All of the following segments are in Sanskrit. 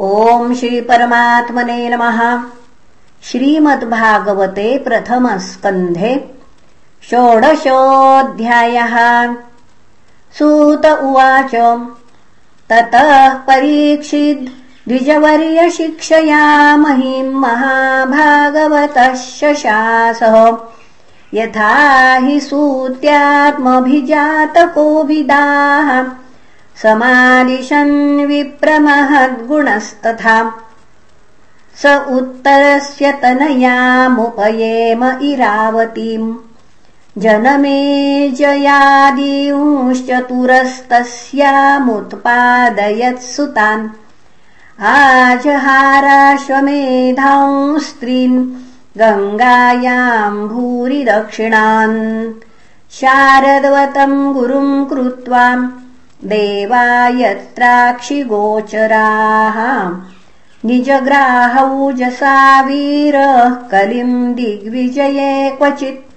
ॐ श्रीपरमात्मने नमः। श्रीमद्भागवते प्रथमस्कन्धे षोडशोऽध्यायः। सूत उवाच ततः परीक्षिद् द्विजवर्यशिक्षया महिम् महाभागवतः शशासः। यथा हि सूत्यात्मभिजातकोभिदाः समादिशन् विप्रमहद्गुणस्तथा स उत्तरस्य तनयामुपयेम इरावतीम्। जनमे जयादींश्चतुरस्तस्यामुत्पादयत्सुतान्। आजहाराश्वमेधांस्त्रीन् गङ्गायाम् भूरि दक्षिणान् शारदवतम् गुरुम् कृत्वा देवा यत्राक्षिगोचराः निजग्राहौजसा वीरः कलिम् दिग्विजये क्वचित्।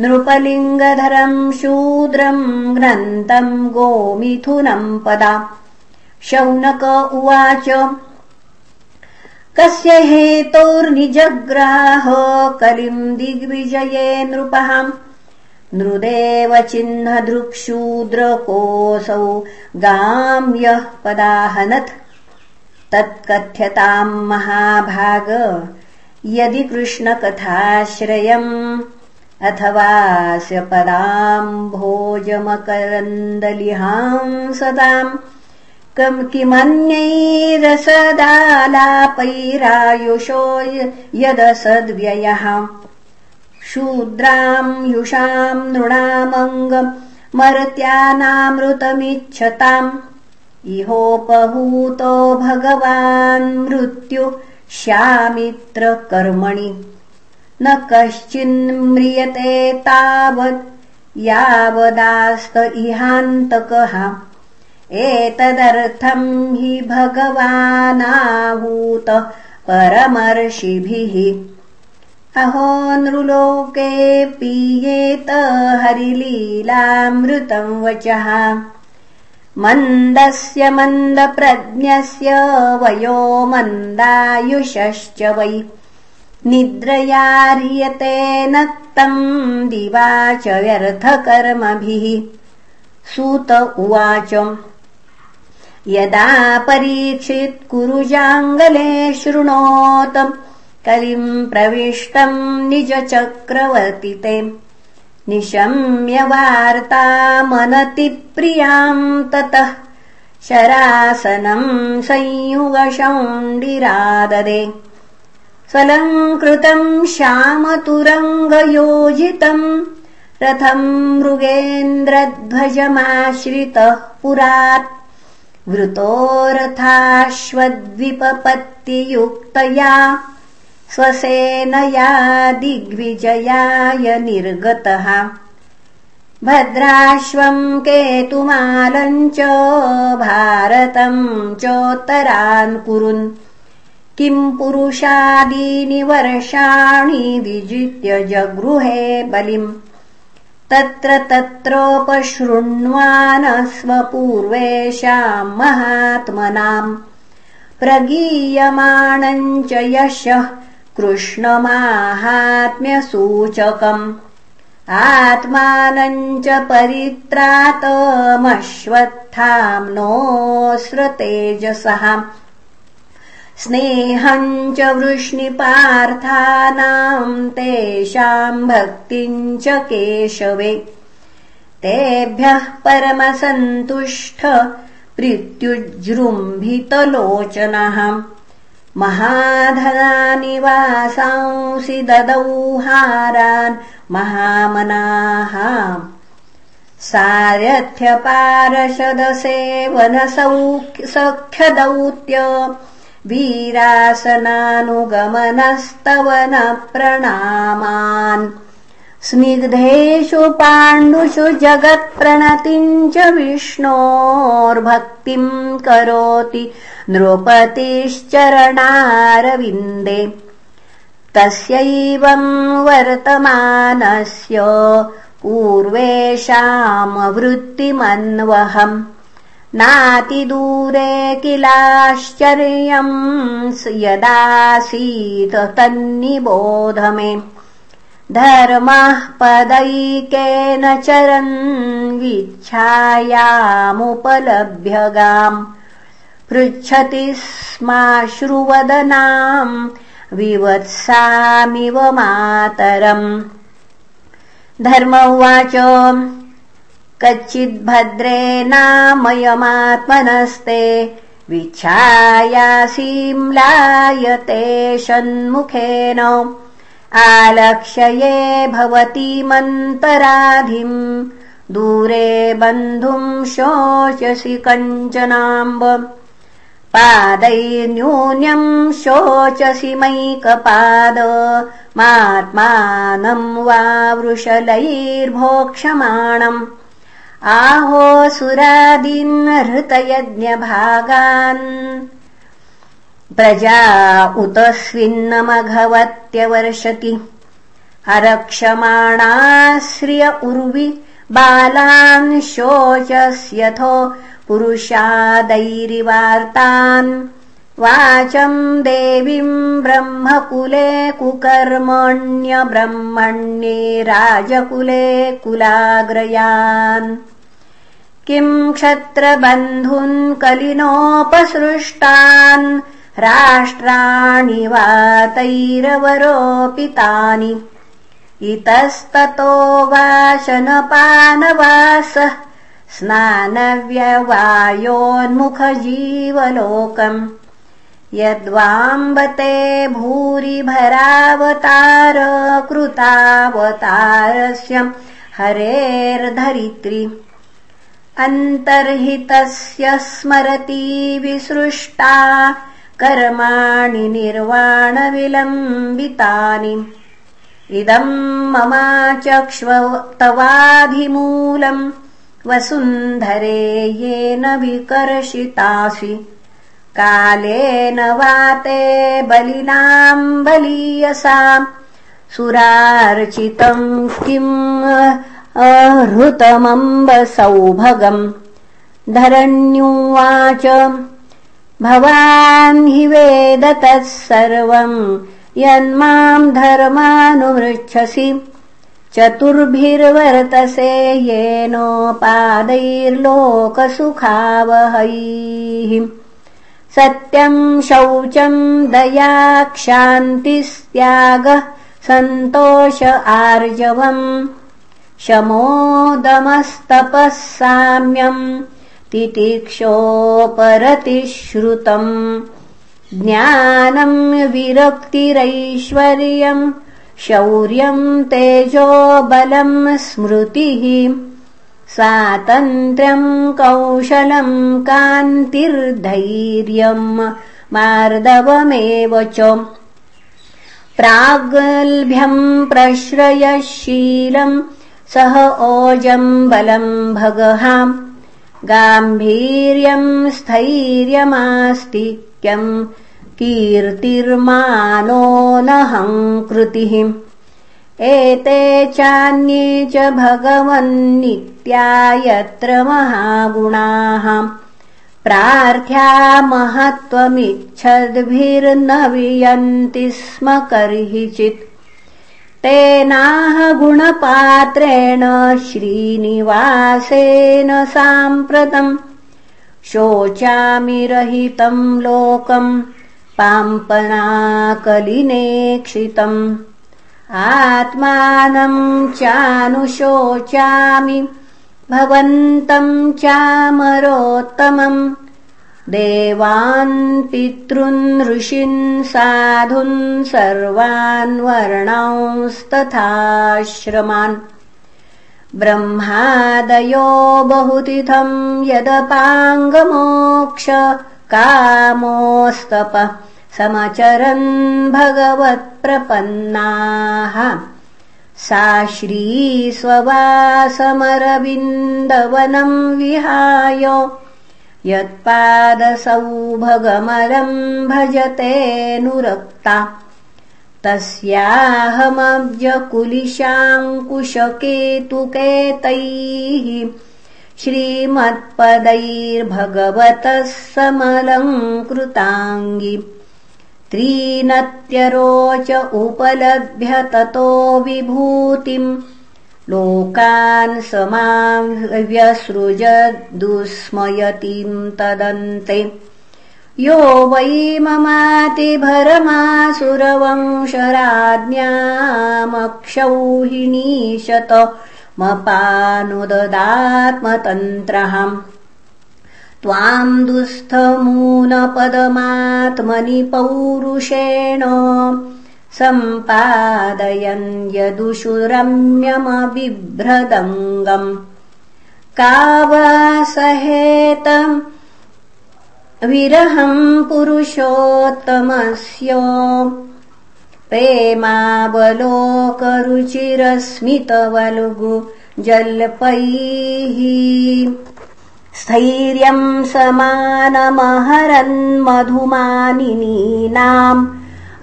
नृपलिङ्गधरम् शूद्रम् ग्रन्तम् गोमिथुनम् पदा। शौनक उवाच कस्य हेतोर्निजग्राह कलिम् दिग्विजये नृपः नृदेव चिह्नदृक्शूद्रकोऽसौ गाम्यः पदाहनत् तत्कथ्यताम् महाभाग। यदि कृष्णकथाश्रयम् अथवास्य पदाम् भोजमकरन्दलिहांसताम् किमन्यैरसदालापैरायुषो यदसद्व्ययः शूद्राम् युषाम् नृणामङ्गम् मर्त्यानामृतमिच्छताम्। इहोपहूतो भगवान् मृत्यु श्यामित्रकर्मणि। न कश्चिन्म्रियते तावत् यावदास्त इहान्तकः। एतदर्थम् हि भगवानाहूत परमर्षिभिः अहो नृलोके पीयेत हरिलीलामृतम् वचः। मन्दस्य मन्दप्रज्ञस्य वयो मन्दायुषश्च वै। निद्रयार्यते नक्तम् दिवा च व्यर्थकर्मभिः। सूत उवाच। यदा परीक्षित् कुरुजाङ्गले शृणोत कलिम् प्रविष्टम् निजचक्रवर्तिते। निशम्य वार्तामनतिप्रियाम् ततः। शरासनम् संयुगशौण्डिराददे। स्वलङ्कृतम् श्यामतुरङ्गयोजितम् रथम् मृगेन्द्रध्वजमाश्रितः पुरात्। वृतो रथाश्वद्विपपत्तियुक्तया स्वसेनया दिग्विजयाय निर्गतः। भद्राश्वम् केतुमालम् च भारतम् चोत्तरान् कुरुन्। किम् पुरुषादीनि वर्षाणि विजित्य जगृहे बलिम्। तत्र तत्रोपशृण्वान स्वपूर्वेषाम् महात्मनाम्। प्रगीयमाणम् च यशः कृष्णमाहात्म्यसूचकम्। आत्मानम् च परित्रातमश्वत्थाम्नोऽस्रतेजसः स्नेहम् च वृष्णिपार्थानाम् तेषाम् भक्तिम् च केशवे। तेभ्यः परमसन्तुष्ट प्रीत्युजृम्भितलोचनः महाधनानि वासांसि ददौ हारान् महामनाः सारथ्यपारशदसेवनसौख्यदौत्य वीरासनानुगमनस्तवन प्रणामान् स्निग्धेषु पाण्डुषु जगत्प्रणतिम् च विष्णोर्भक्तिम् करोति नृपतिश्चरणारविन्दे। तस्यैवम् वर्तमानस्य पूर्वेषामवृत्तिमन्वहम् नातिदूरे किलाश्चर्यम् यदासीत तन्निबोध मे धर्मः पदैकेन चरन् विच्छायामुपलभ्यगाम् पृच्छति स्माश्रुवदनाम् विवत्सामिव मातरम्। धर्म उवाच कच्चिद्भद्रे नामयमात्मनस्ते विच्छायासीम्लायते षण्मुखेन आलक्ष्ये भवतीमन्तराधिम् दूरे बन्धुम् शोचसि कञ्चनाम्ब। पादैन्यून्यम् शोचसि मैकपाद। मात्मानम् वा वृषलैर्भोक्षमाणम्। आहो सुरादीन् हृतयज्ञभागान् प्रजा उत स्विन्नमघवत्यवर्षति अरक्षमाणाश्रिय उर्वि बालान् शोचस्यथो पुरुषादैरिवार्तान्। वाचम् देवीम् ब्रह्मकुले कुकर्मण्यब्रह्मण्ये राजकुले कुलाग्रयान्। किम् क्षत्रबन्धून् कलिनोपसृष्टान् राष्ट्राणि वा तैरवरोपितानि इतस्ततो वाशनपानवासः स्नानव्यवायोन्मुखजीवलोकम्। यद्वाम्बते भूरिभरावतार कृतावतारस्य हरेर्धरित्री। अन्तर्हितस्य स्मरति विसृष्टा कर्माणि निर्वाणविलम्बितानि। इदम् ममाचक्ष्व तवाधिमूलम् वसुन्धरे येन विकर्षितासि। कालेन वाते बलिनाम् बलीयसाम् सुरार्चितम् किम् हृतमम्ब सौभगम् धरण्युवाच भवान् हि वेद तत्सर्वम् यन्माम् धर्मानुमृच्छसि। चतुर्भिर्वर्तसे येनोपादैर्लोकसुखावहैः। सत्यम् शौचम् दया क्षान्तिस्त्यागः सन्तोष आर्जवम्। शमोदमस्तपः साम्यम् तितिक्षोपरतिश्रुतम् ज्ञानम् विरक्तिरैश्वर्यम् शौर्यम् तेजो बलम् स्मृतिः। स्वातन्त्र्यम् कौशलम् कान्तिर्धैर्यम् मार्दवमेव च। प्रागल्भ्यम् प्रश्रयशीलम् सह ओजम् बलम् भगहाम् गाम्भीर्यम् स्थैर्यमास्तिक्यम् कीर्तिर्मानोऽनहङ्कृतिः एते चान्ये च भगवन्नित्या यत्र महागुणाः। प्रार्थ्या महत्त्वमिच्छद्भिर्न वियन्ति स्म कर्हिचित् तेनाह गुणपात्रेण श्रीनिवासेन साम्प्रतम् शोचामि रहितम् लोकम् पाम्पनाकलिनेक्षितम् आत्मानम् चानुशोचामि भवन्तम् चामरोत्तमम् देवान् पितॄन् ऋषीन् साधून् सर्वान् वर्णांस्तथाश्रमान्। ब्रह्मादयो बहुतिथम् यदपाङ्गमोक्ष कामोस्तप समचरन् भगवत्प्रपन्नाः। सा श्रीस्ववासमरविन्दवनम् विहाय यत्पादसौभगमलम् भजतेऽनुरक्ता तस्याहमब्जकुलिशाङ्कुशकेतुकेतैः श्रीमत्पदैर्भगवतः समलङ्कृताङ्गि त्रीनत्यरोच उपलभ्य ततो विभूतिम् लोकान् व्यसृजदुस्मयतीम् तदन्ते। यो वै ममातिभरमासुरवंशराज्ञामक्षौहिणीशत मपानुददात्मतन्त्रः त्वाम् दुःस्थमूनपदमात्मनि पौरुषेण सम्पादयन् यदुषु रम्यमबिभ्रदङ्गम् कावासहेत विरहम् पुरुषोत्तमस्य प्रेमावलोकरुचिरस्मितवल्गु जल्पैः स्थैर्यम् समानमहरन्मधुमानिनीनाम्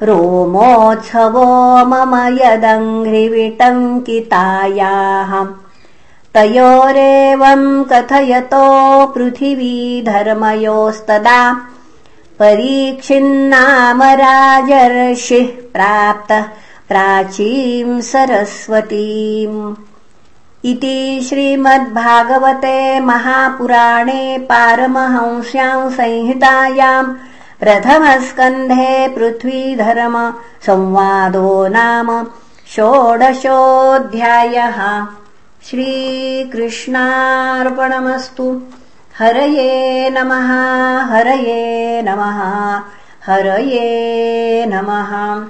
रोमोत्सवो मम यदङ्घ्रिविटङ्कितायाः। तयोरेवम् कथयतो पृथिवी धर्मयोस्तदा परीक्षिन्नाम राजर्षिः प्राप्तः प्राचीम् सरस्वतीम्। इति श्रीमद्भागवते महापुराणे पारमहंस्याम् संहितायाम् प्रथमस्कन्धे पृथ्वीधर्म संवादो नाम षोडशोऽध्यायः। श्रीकृष्णार्पणमस्तु। हरये नमः हरये नमः हरये नमः